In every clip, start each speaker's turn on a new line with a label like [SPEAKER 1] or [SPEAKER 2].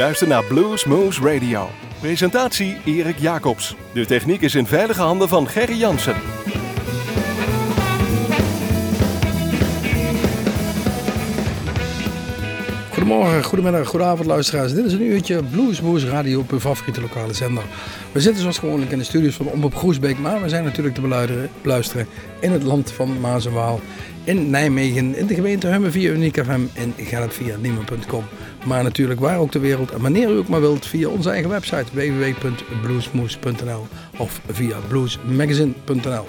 [SPEAKER 1] luistert naar Blues Moose Radio. Presentatie Erik Jacobs. De techniek is in veilige handen van Gerry Jansen.
[SPEAKER 2] Goedemorgen, goedemiddag, goedenavond luisteraars. Dit is een uurtje Bluesmoes Radio op uw favoriete lokale zender. We zitten zoals gewoonlijk in de studios van Omroep Groesbeek, maar we zijn natuurlijk te beluisteren in het land van Maas en Waal, in Nijmegen, in de gemeente Hummen via Uniek FM en Gelp via Niemen.com. Maar natuurlijk waar ook ter wereld en wanneer u ook maar wilt via onze eigen website www.bluesmoes.nl of via bluesmagazine.nl.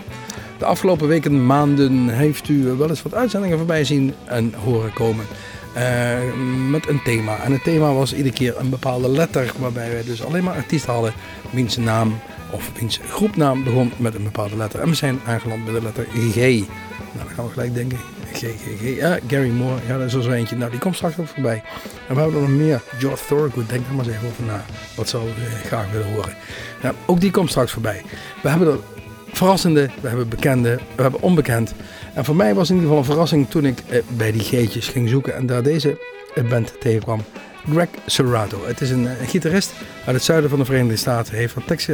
[SPEAKER 2] De afgelopen weken, maanden heeft u wel eens wat uitzendingen voorbij zien en horen komen. Uh, met een thema. En het thema was iedere keer een bepaalde letter, waarbij wij dus alleen maar artiesten hadden wiens naam of wiens groepnaam begon met een bepaalde letter. En we zijn aangeland bij de letter G. Nou, dan gaan we gelijk denken, G, G, G. Ja, Gary Moore, ja, dat is er zo eentje. Nou, die komt straks ook voorbij. En we hebben er nog meer. George Thorogood, denk er maar eens even over na. Wat zou ik graag willen horen. Nou, ook die komt straks voorbij. We hebben er verrassende, we hebben bekende, we hebben onbekend. En voor mij was in ieder geval een verrassing toen ik eh, bij die geetjes ging zoeken en daar deze eh, band tegenkwam. Greg Serrato. Het is een, een, gitarist uit het zuiden van de Verenigde Staten. Hij heeft wat Tex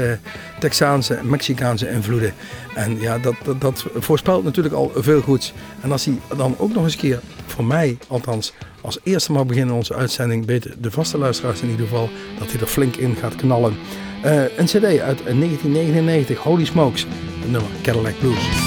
[SPEAKER 2] Texaanse en Mexicaanse invloeden. En ja, dat, dat, voorspelt natuurlijk al veel goeds. En als hij dan ook nog eens een keer, voor mij althans, als eerste mag beginnen onze uitzending, weten de vaste luisteraars in ieder geval dat hij er flink in gaat knallen. Uh, een cd uit 1999, Holy Smokes, het nummer Cadillac Blues.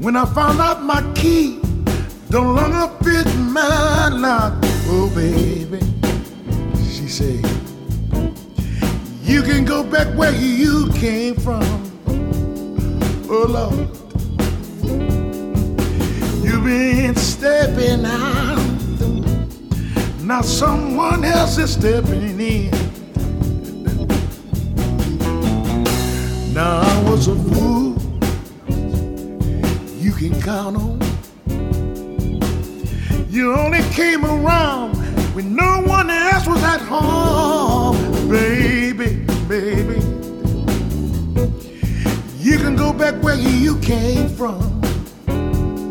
[SPEAKER 3] When I found out my key don't longer fit my lock, oh baby, she said, you can go back where you came from, oh Lord. You've been stepping out, now someone else is stepping in. Now I was a fool can count on. You only came around when no one else was at home, baby, baby. You can go back where you came from,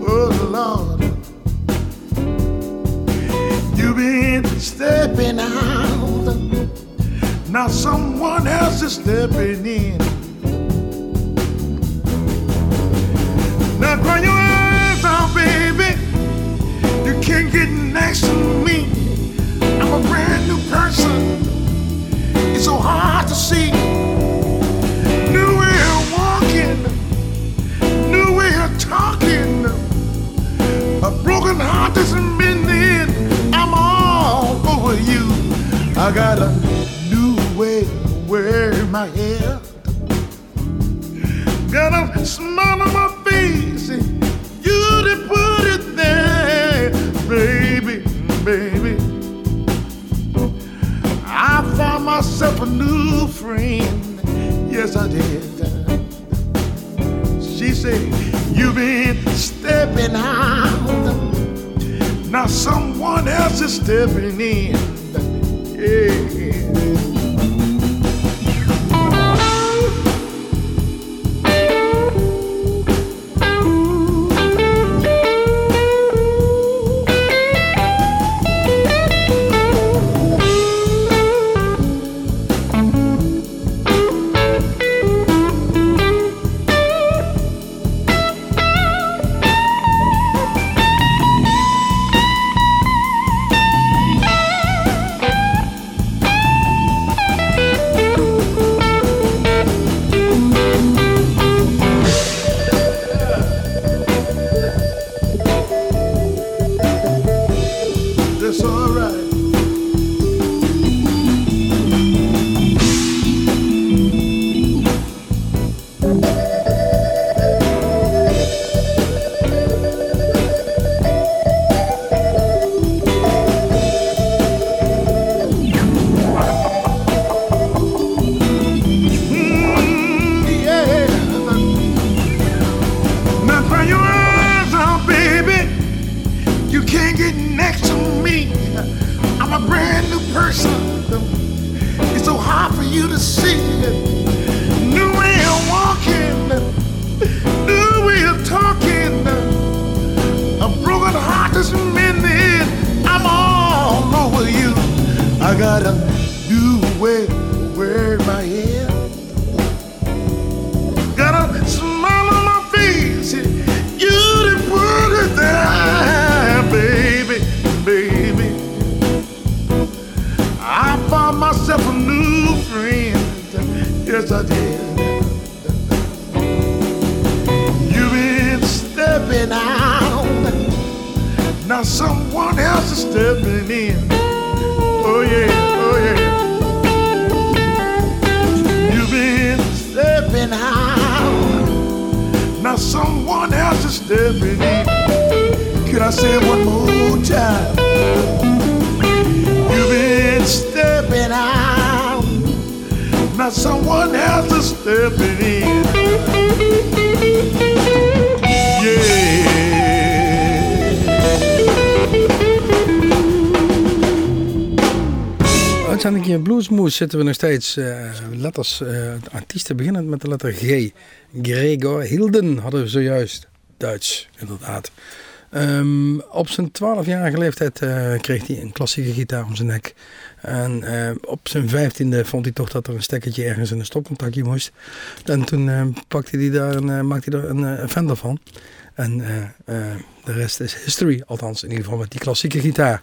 [SPEAKER 3] oh Lord. You've been stepping out, now someone else is stepping in. Now cry your eyes out, oh, baby. You can't get next to me. I'm a brand new person. It's so hard to see. New way of walking, new way of talking. A broken heart doesn't mean I'm all over you. I got a new way of wearing my hair. Got a smile a new friend. Yes, I did. She said, You've been stepping out. Now someone else is stepping in. Yeah. Someone else is stepping in. Oh yeah, oh yeah. You've been stepping out. Now someone else is stepping in. Can I say it one more time? You've been stepping out. Now someone else is stepping in.
[SPEAKER 4] Uitzending in Bluesmoes zitten we nog steeds eh, letters, eh, artiesten beginnend met de letter G. Gregor Hilden hadden we zojuist. Duits, inderdaad. Ehm, op zijn 12-jarige leeftijd eh, kreeg hij een klassieke gitaar om zijn nek. En op zijn vijftiende vond hij toch dat er een stekkertje ergens in een stopcontactje moest. En toen pakte hij daar en maakte hij er een, Fender van. En de rest is history, althans in ieder geval met die klassieke gitaar.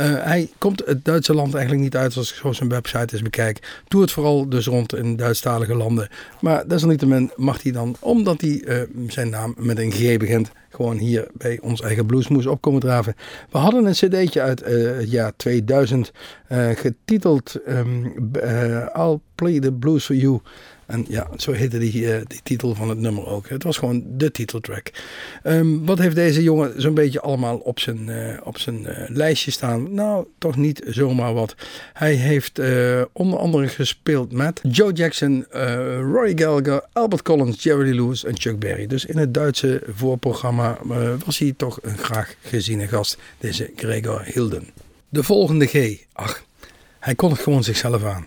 [SPEAKER 4] Eh, hij komt het Duitse land eigenlijk niet uit als ik zo zijn website eens bekijk. Doe het vooral dus rond in Duitsstalige landen. Maar desalniettemin mag hij dan, omdat hij eh, zijn naam met een G begint, gewoon hier bij ons eigen Bluesmoes opkomen draven. We hadden een cd'tje uit uh, het jaar 2000 getiteld um, I'll Play the Blues for You. En ja, zo heette die, uh, titel van het nummer ook. Het was gewoon de titeltrack. Um, wat heeft deze jongen zo'n beetje allemaal op zijn, uh, op zijn uh, lijstje staan? Nou, toch niet zomaar wat. Hij heeft onder andere gespeeld met Joe Jackson, Roy Gallagher, Albert Collins, Jerry Lewis en Chuck Berry. Dus in het Duitse voorprogramma was hij toch een graag geziene gast, deze Gregor Hilden. De volgende G. Ach, hij kondigt gewoon zichzelf aan.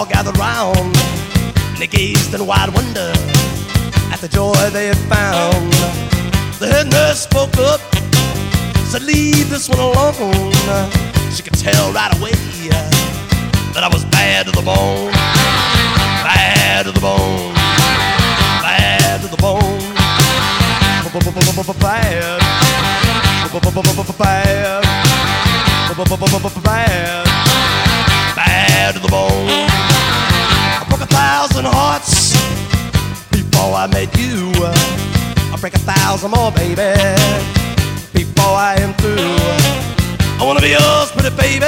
[SPEAKER 5] All gathered round, and they gazed in wide wonder at the joy they had found. The head nurse spoke up, said, Leave this one alone. She could tell right away that I was bad to the bone, bad to the bone, bad to the bone, bad, bad, bad bad to the bone. Broke a thousand hearts before I met you. I'll break a thousand more, baby, before I am through. I wanna be yours, pretty baby,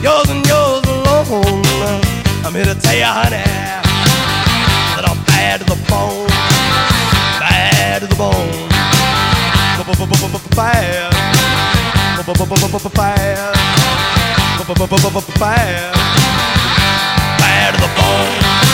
[SPEAKER 5] yours and yours alone. I'm here to tell you, honey, that I'm bad to the bone, bad to the bone, bad bad, bad to the bone.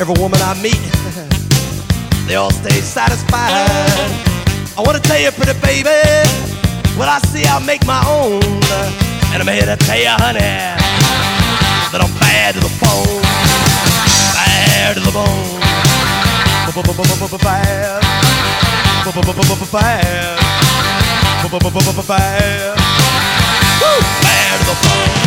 [SPEAKER 5] every woman I meet. they all stay satisfied. I wanna tell you, pretty baby, what I see, I make my own. And I'm here to tell you, honey, that I'm bad to the bone, bad to the bone, bad, bad, bad, bad to the bone.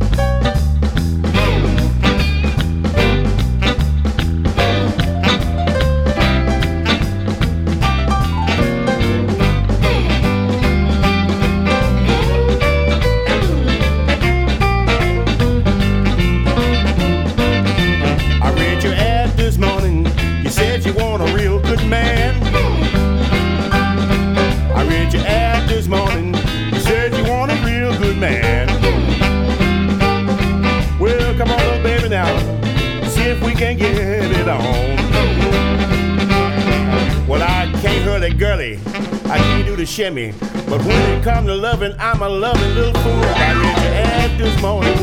[SPEAKER 6] the shimmy. But when it comes to loving, I'm a loving little fool. I read your ad this morning.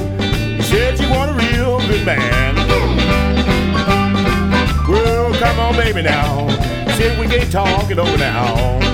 [SPEAKER 6] You said you want a real good man. Well, come on, baby, now. Sit we can talk it over now.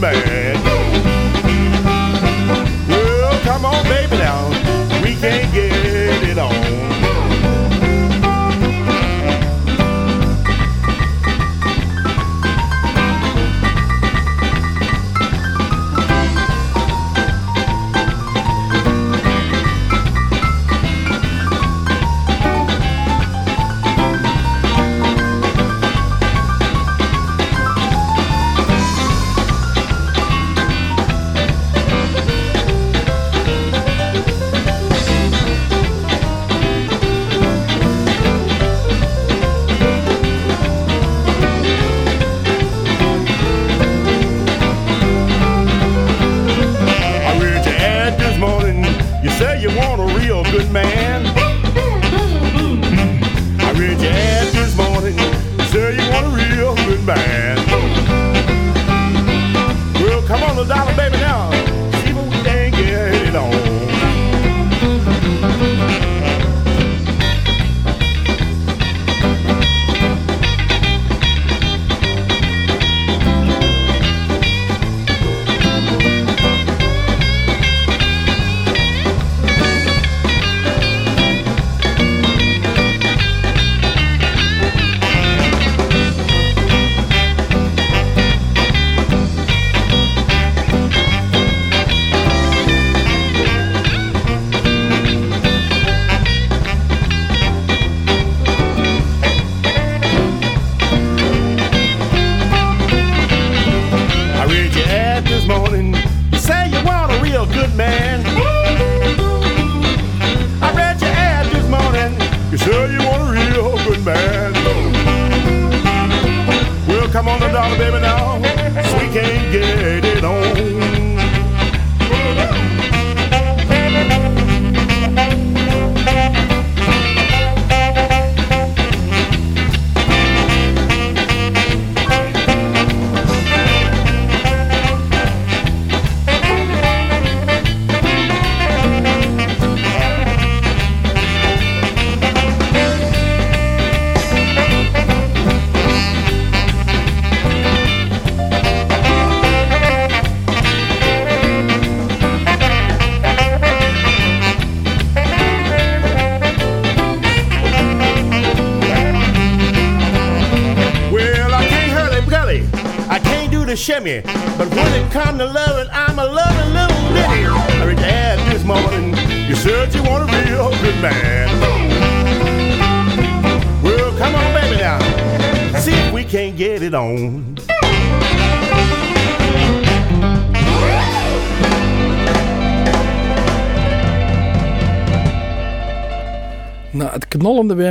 [SPEAKER 6] getting. Well, come on, baby, now. We can't get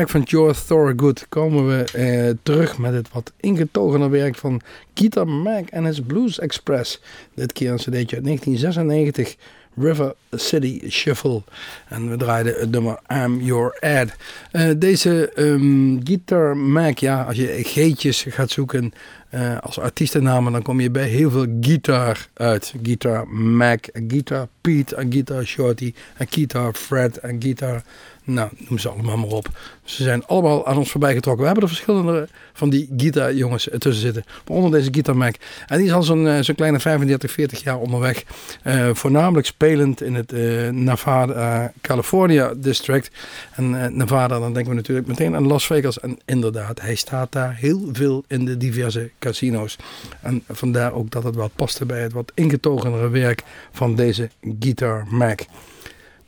[SPEAKER 4] van George Thorogood komen we eh, terug met het wat ingetogener werk van Guitar Mac en his Blues Express. Dit keer een cd'tje uit 1996, River City Shuffle. En we draaiden het nummer I'm Your Ad. Eh, deze ehm, Guitar Mac, ja, als je G'tjes gaat zoeken eh, als artiestennamen, dan kom je bij heel veel guitar uit. Guitar Mac, Guitar Pete, Guitar Shorty, Guitar Fred, Guitar... Nou, noem ze allemaal maar op. Ze zijn allemaal aan ons voorbij getrokken. We hebben er verschillende van die gitaarjongens tussen zitten. Waaronder deze Guitar Mac. En die is al zo'n eh, zo'n kleine 35, 40 jaar onderweg. Eh, voornamelijk spelend in het eh, Nevada, California district. En Nevada, dan denken we natuurlijk meteen aan Las Vegas. En inderdaad, hij staat daar heel veel in de diverse casino's. En vandaar ook dat het wel paste bij het wat ingetogenere werk van deze Guitar Mac.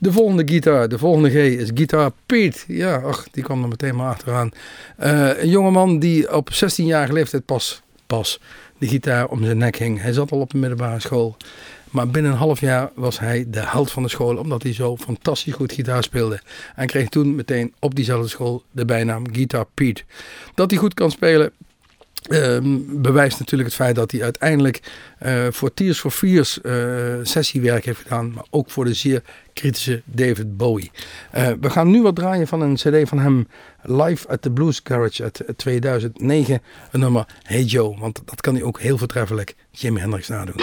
[SPEAKER 4] De volgende gitaar, de volgende G is Guitar Pete. Ja, ach, die kwam er meteen maar achteraan. Uh, een jongeman die op 16-jarige leeftijd pas, pas de gitaar om zijn nek hing. Hij zat al op de middelbare school. Maar binnen een half jaar was hij de held van de school, omdat hij zo fantastisch goed gitaar speelde. En kreeg toen meteen op diezelfde school de bijnaam Guitar Pete. Dat hij goed kan spelen, Ehm, bewijst natuurlijk het feit dat hij uiteindelijk uh, voor Tears for Fears uh, sessiewerk heeft gedaan, maar ook voor de zeer kritische David Bowie. Uh, we gaan nu wat draaien van een cd van hem, Live at the Blues Garage uit 2009, een nummer Hey Joe, want dat kan hij ook heel vertreffelijk Jimi Hendrix nadoen.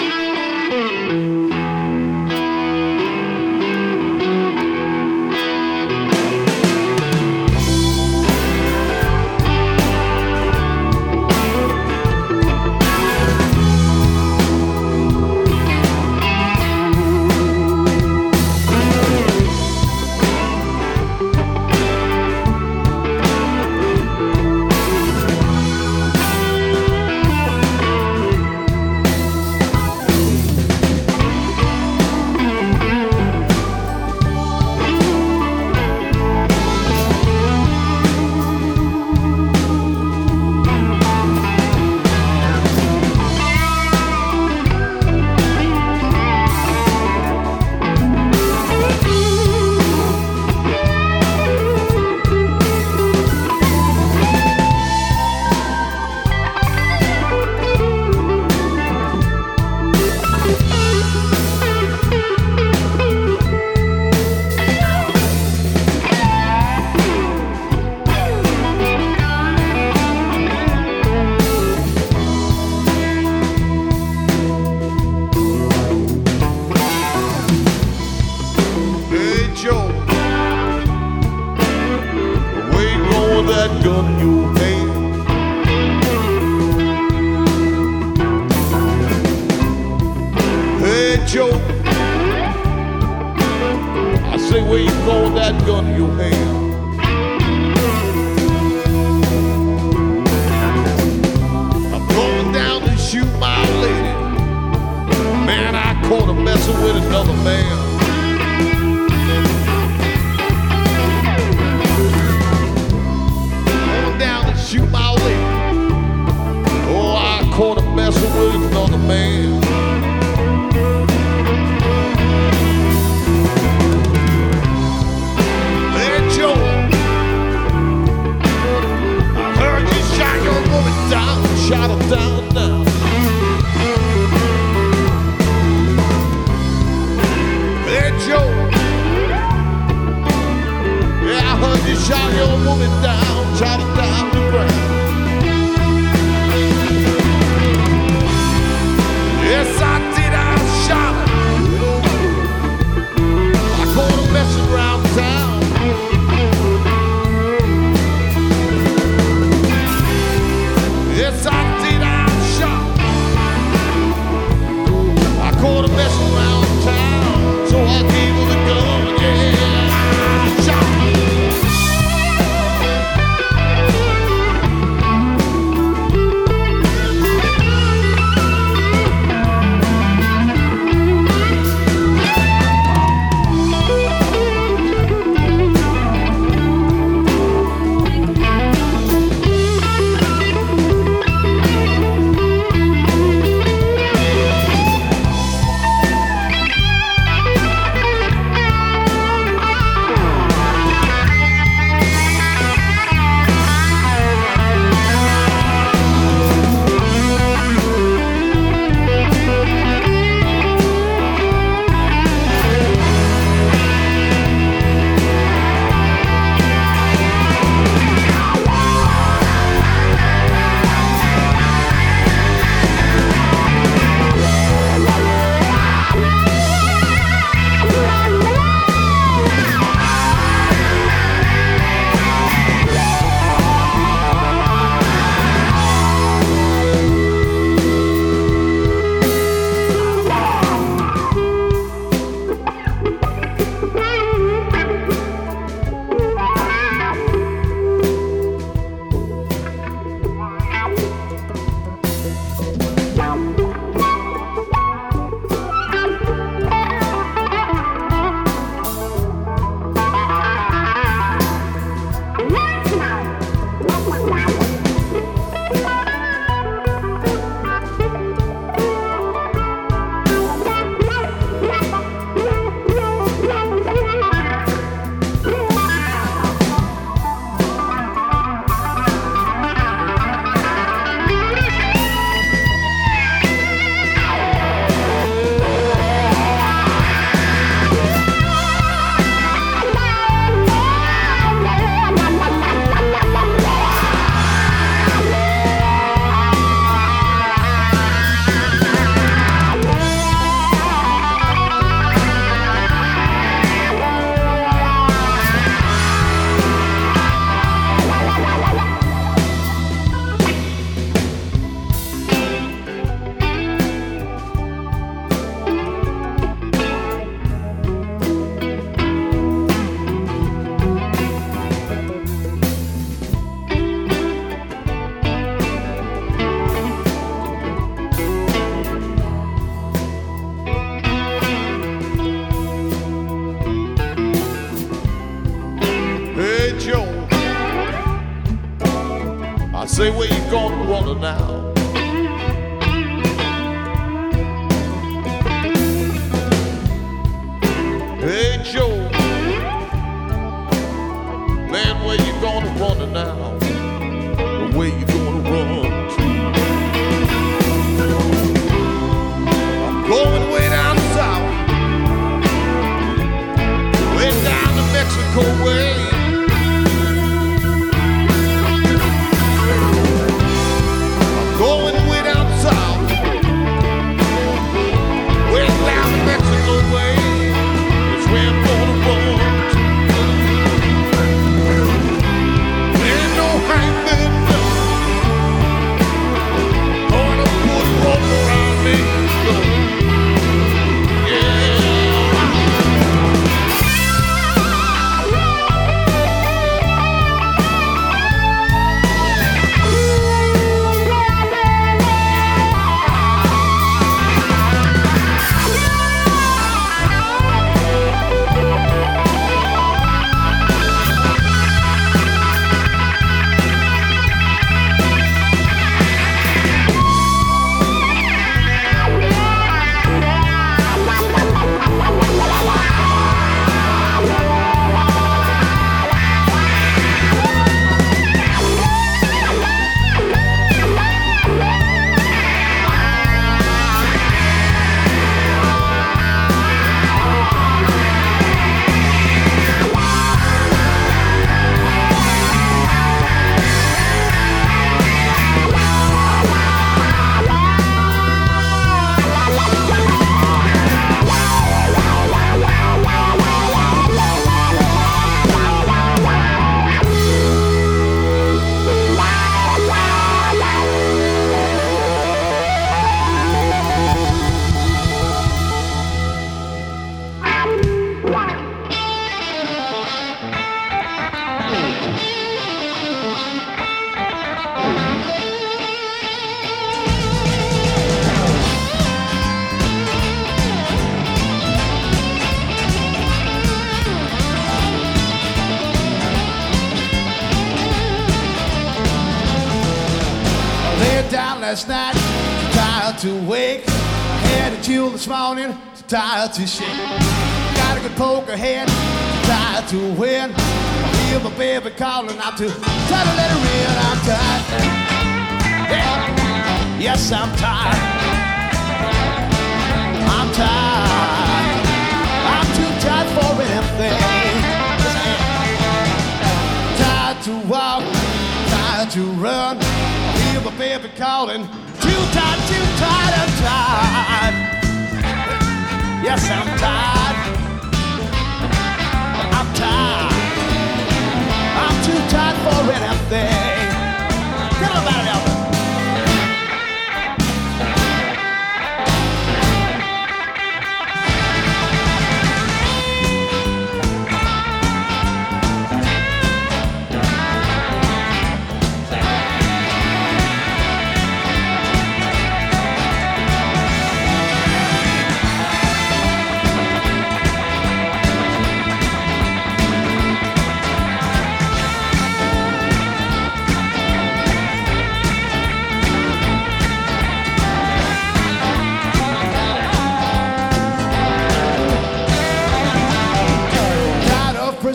[SPEAKER 7] To
[SPEAKER 8] shake. Got a good poker too tired to win. I hear my baby calling out to try to let her in. I'm tired. Yeah. Yes, I'm tired. I'm tired. I'm too tired for anything. Tired to walk, tired to run. I hear my baby calling. Too tired, too tired, I'm tired. Yes, I'm tired. I'm tired. I'm too tired for anything.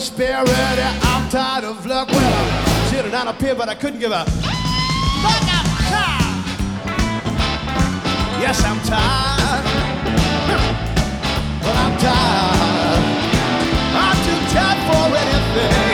[SPEAKER 8] Prosperity. I'm tired of luck. Well, I'm sitting on a pier, but I couldn't give a fuck. I'm. Yes, I'm tired. Well, I'm tired. I'm too tired for anything.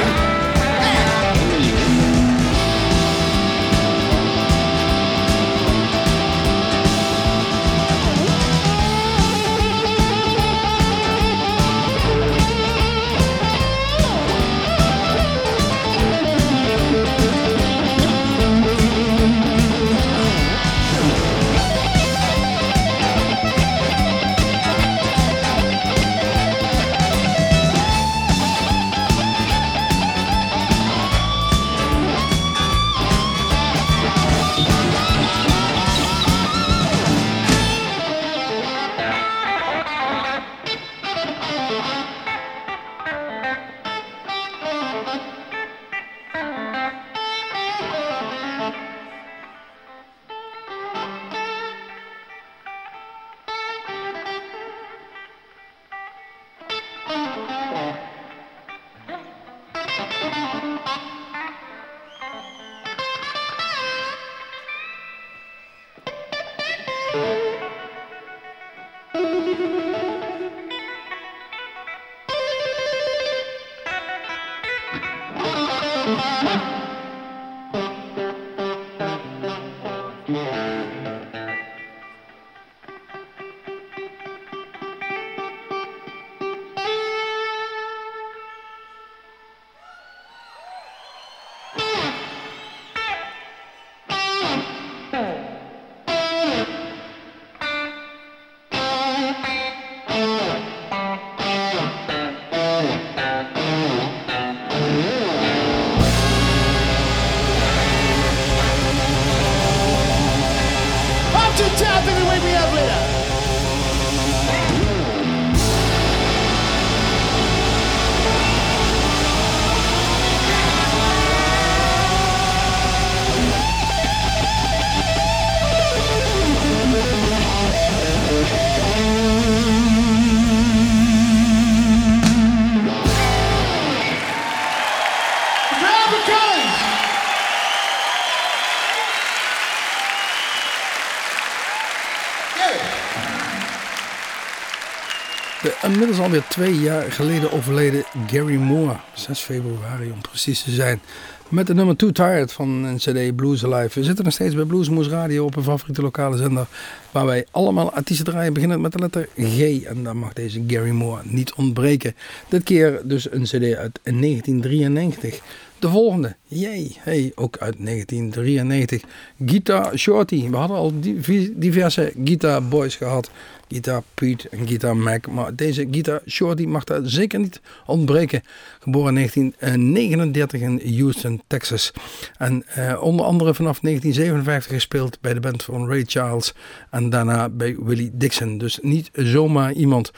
[SPEAKER 4] Alweer twee jaar geleden overleden Gary Moore, 6 februari om precies te zijn, met de nummer Too Tired van een CD Blues Alive. We zitten nog steeds bij Bluesmoes Radio op een favoriete lokale zender, waar wij allemaal artiesten draaien, beginnend met de letter G. En daar mag deze Gary Moore niet ontbreken. Dit keer dus een CD uit 1993. De volgende, jee, hey, ook uit 1993. Guitar Shorty. We hadden al div- diverse Guitar Boys gehad. Guitar Pete en Guitar Mac. Maar deze Guitar Shorty mag daar zeker niet ontbreken. Geboren in 1939 in Houston, Texas. En eh, onder andere vanaf 1957 gespeeld bij de band van Ray Charles. En daarna bij Willie Dixon. Dus niet zomaar iemand.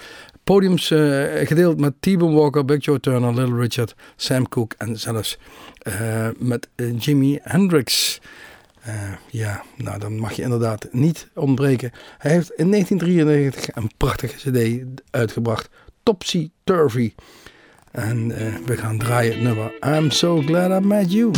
[SPEAKER 4] Podiums eh, gedeeld met T-Bone Walker, Big Joe Turner, Little Richard, Sam Cooke en zelfs eh, met eh, Jimi Hendrix. Ja, nou dan mag je inderdaad niet ontbreken. Hij heeft in 1993 een prachtige cd uitgebracht. Topsy Turvy. En we gaan draaien het nummer I'm So Glad I Met You.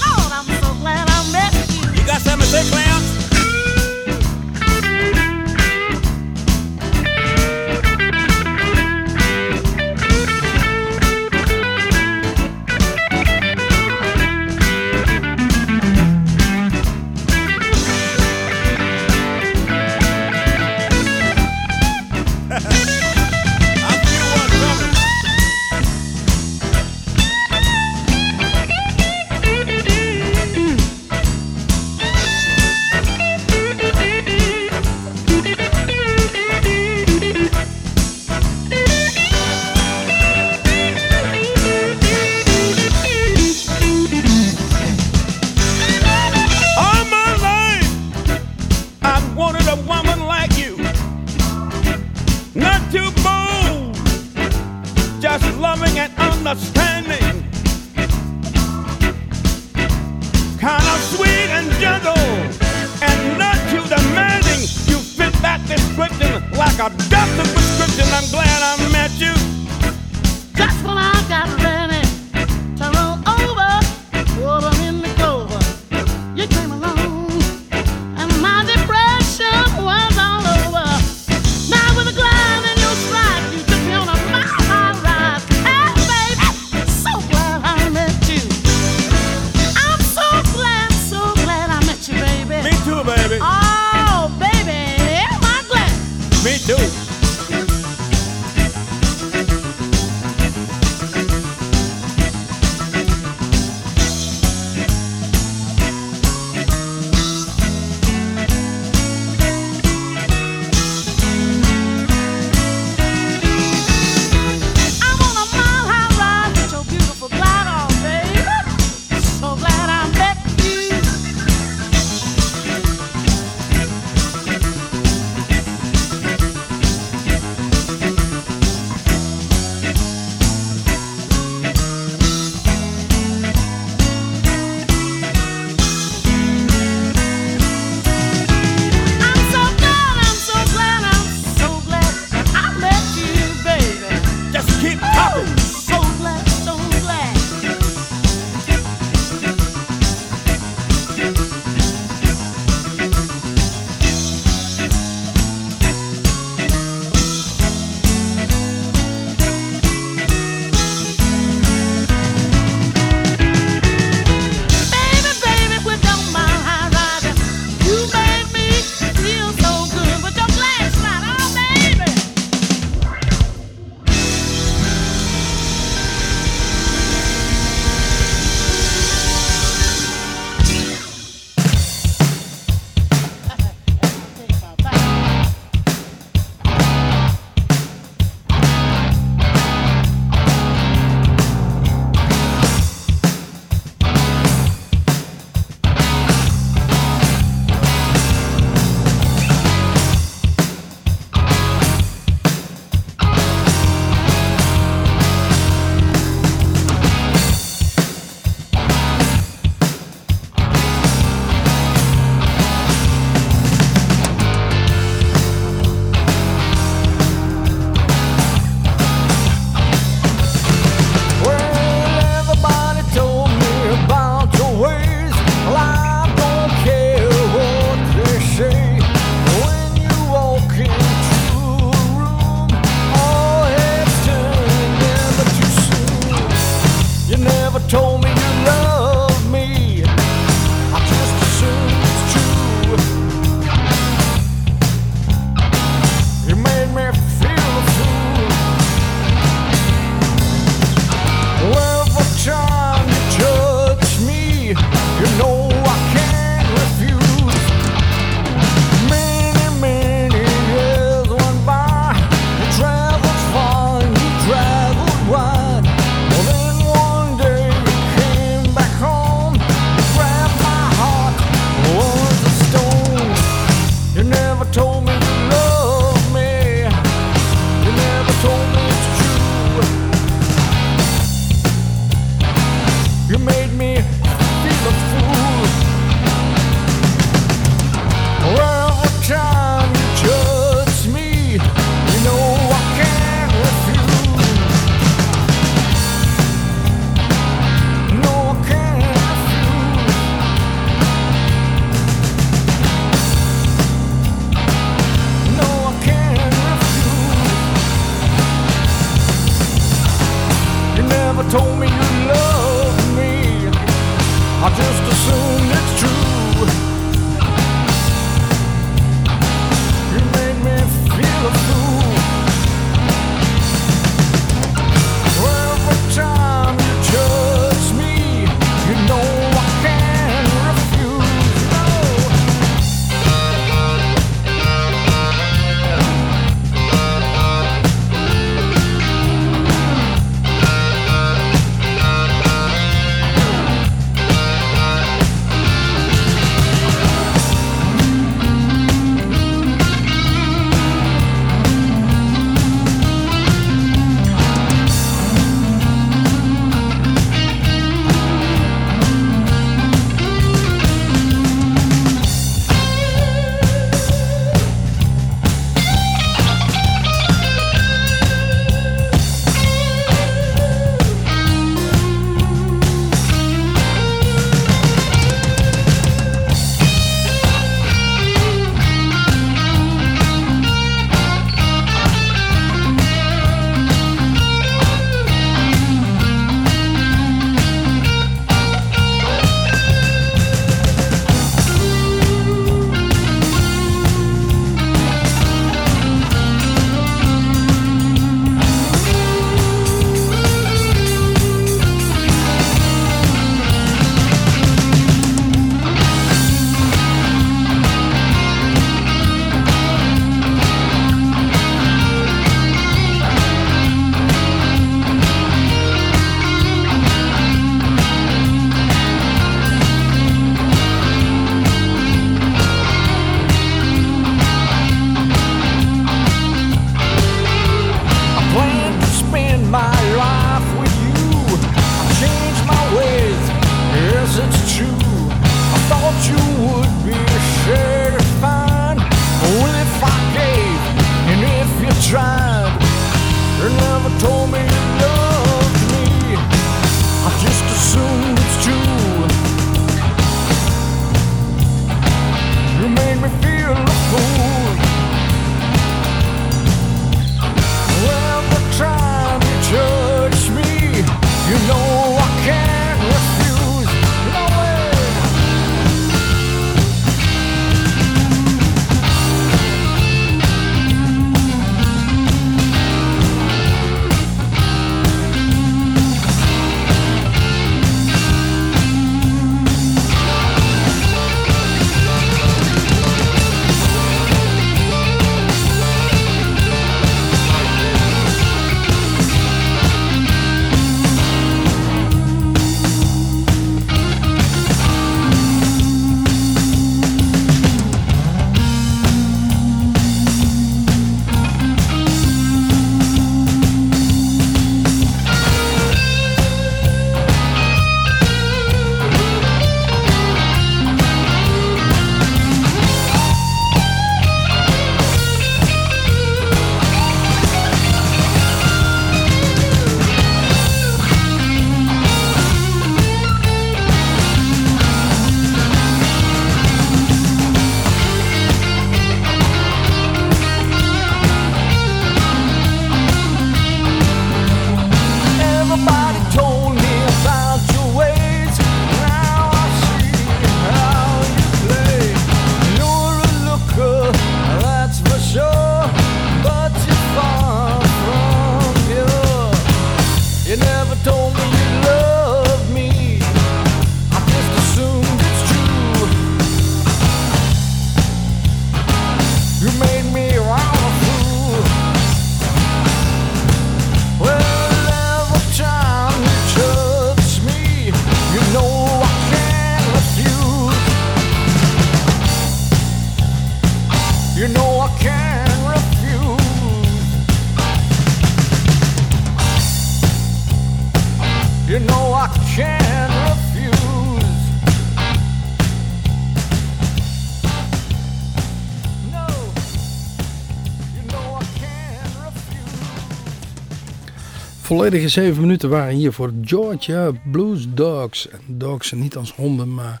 [SPEAKER 4] Volledige zeven minuten waren hier voor Georgia Blues Dogs. En dogs niet als honden, maar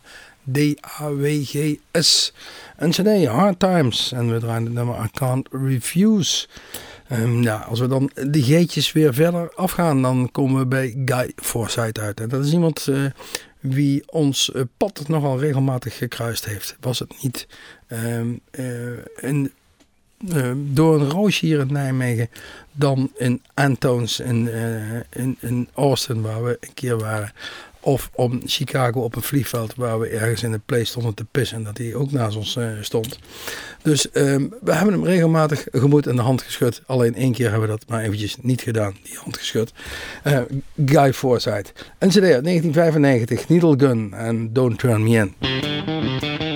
[SPEAKER 4] D-A-W-G-S. En CD Hard Times. En we draaien het nummer I Can't Refuse. Ehm, ja, als we dan de geetjes weer verder afgaan, dan komen we bij Guy Forsyth uit. En dat is iemand eh, wie ons eh, pad nogal regelmatig gekruist heeft. Was het niet ehm, eh, eh, door een roosje hier in Nijmegen dan in Antoons in, eh, in, in Austin waar we een keer waren. Of om Chicago op een vliegveld waar we ergens in de play stonden te pissen. En dat hij ook naast ons eh, stond. Dus ehm, we hebben hem regelmatig gemoed in de hand geschud. Alleen één keer hebben we dat maar eventjes niet gedaan. Die hand geschud. Eh, Guy Forsyth. Een cd uit 1995. Needle Gun en Don't Turn Me In.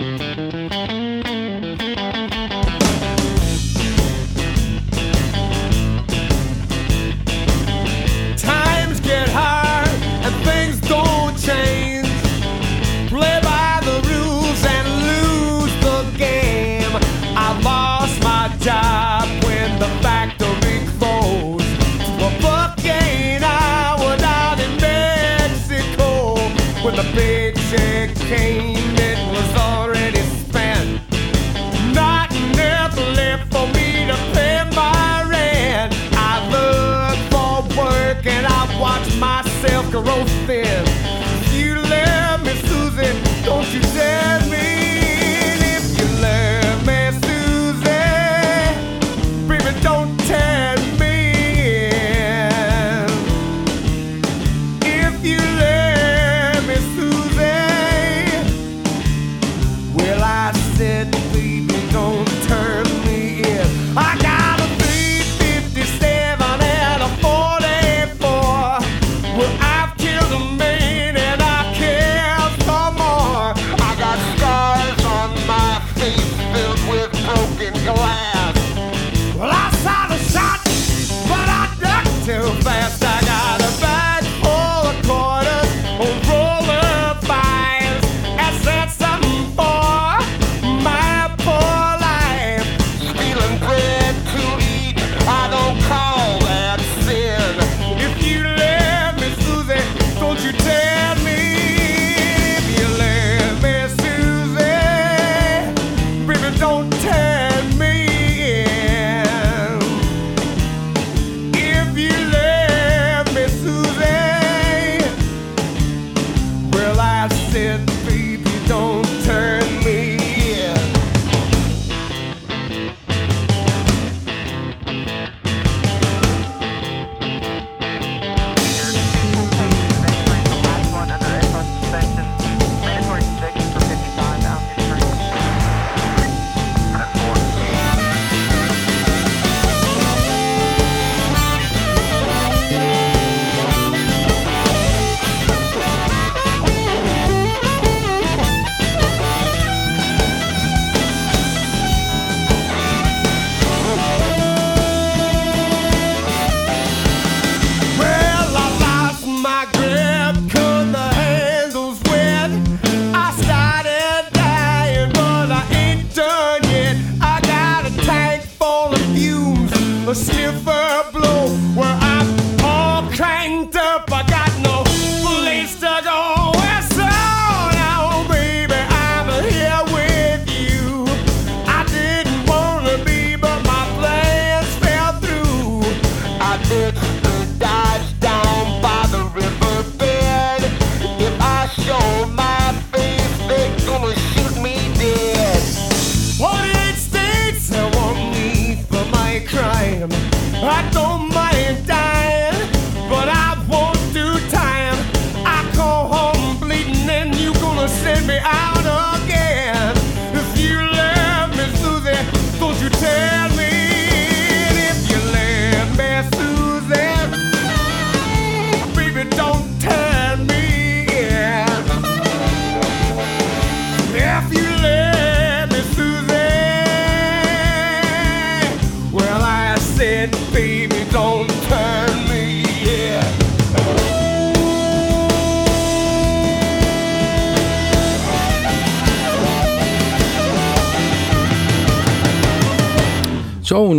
[SPEAKER 9] Paycheck came. It was already spent. Not enough left for me to pay my rent. I look for work and I watch myself grow thin. You love me, Susan, don't you tell me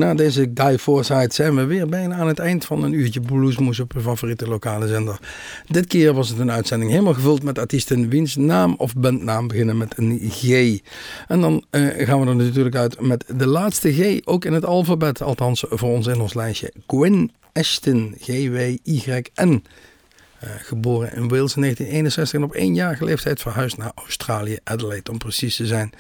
[SPEAKER 4] na deze Guy Forsyth zijn we weer bijna aan het eind van een uurtje bluesmoes op uw favoriete lokale zender. Dit keer was het een uitzending helemaal gevuld met artiesten wiens naam of bandnaam beginnen met een G. En dan eh, gaan we er natuurlijk uit met de laatste G, ook in het alfabet, althans voor ons in ons lijstje. Gwen Ashton, G-W-Y-N. Eh, geboren in Wales in 1961 en op éénjarige leeftijd verhuisd naar Australië, Adelaide om precies te zijn.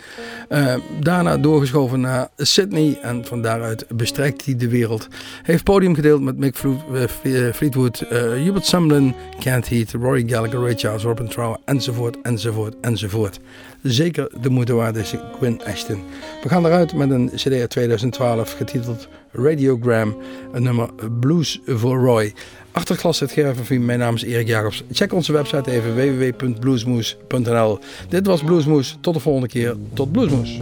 [SPEAKER 4] Eh, daarna doorgeschoven naar Sydney en van daaruit bestrijkt hij de wereld. Heeft podium gedeeld met Mick eh, Fle- Fleetwood, Hubert Sumlin, Kent Heath, Rory Gallagher, Ray Charles, Robin Trower enzovoort, enzovoort, enzovoort. Zeker de moeite waard is Gwen Ashton. We gaan eruit met een cd uit 2012 getiteld Radiogram, een nummer Blues voor Roy. Achterklas het Gerven, mijn naam is Erik Jacobs. Check onze website even www.bluesmoes.nl. Dit was Bluesmoes, tot de volgende keer, tot Bluesmoes.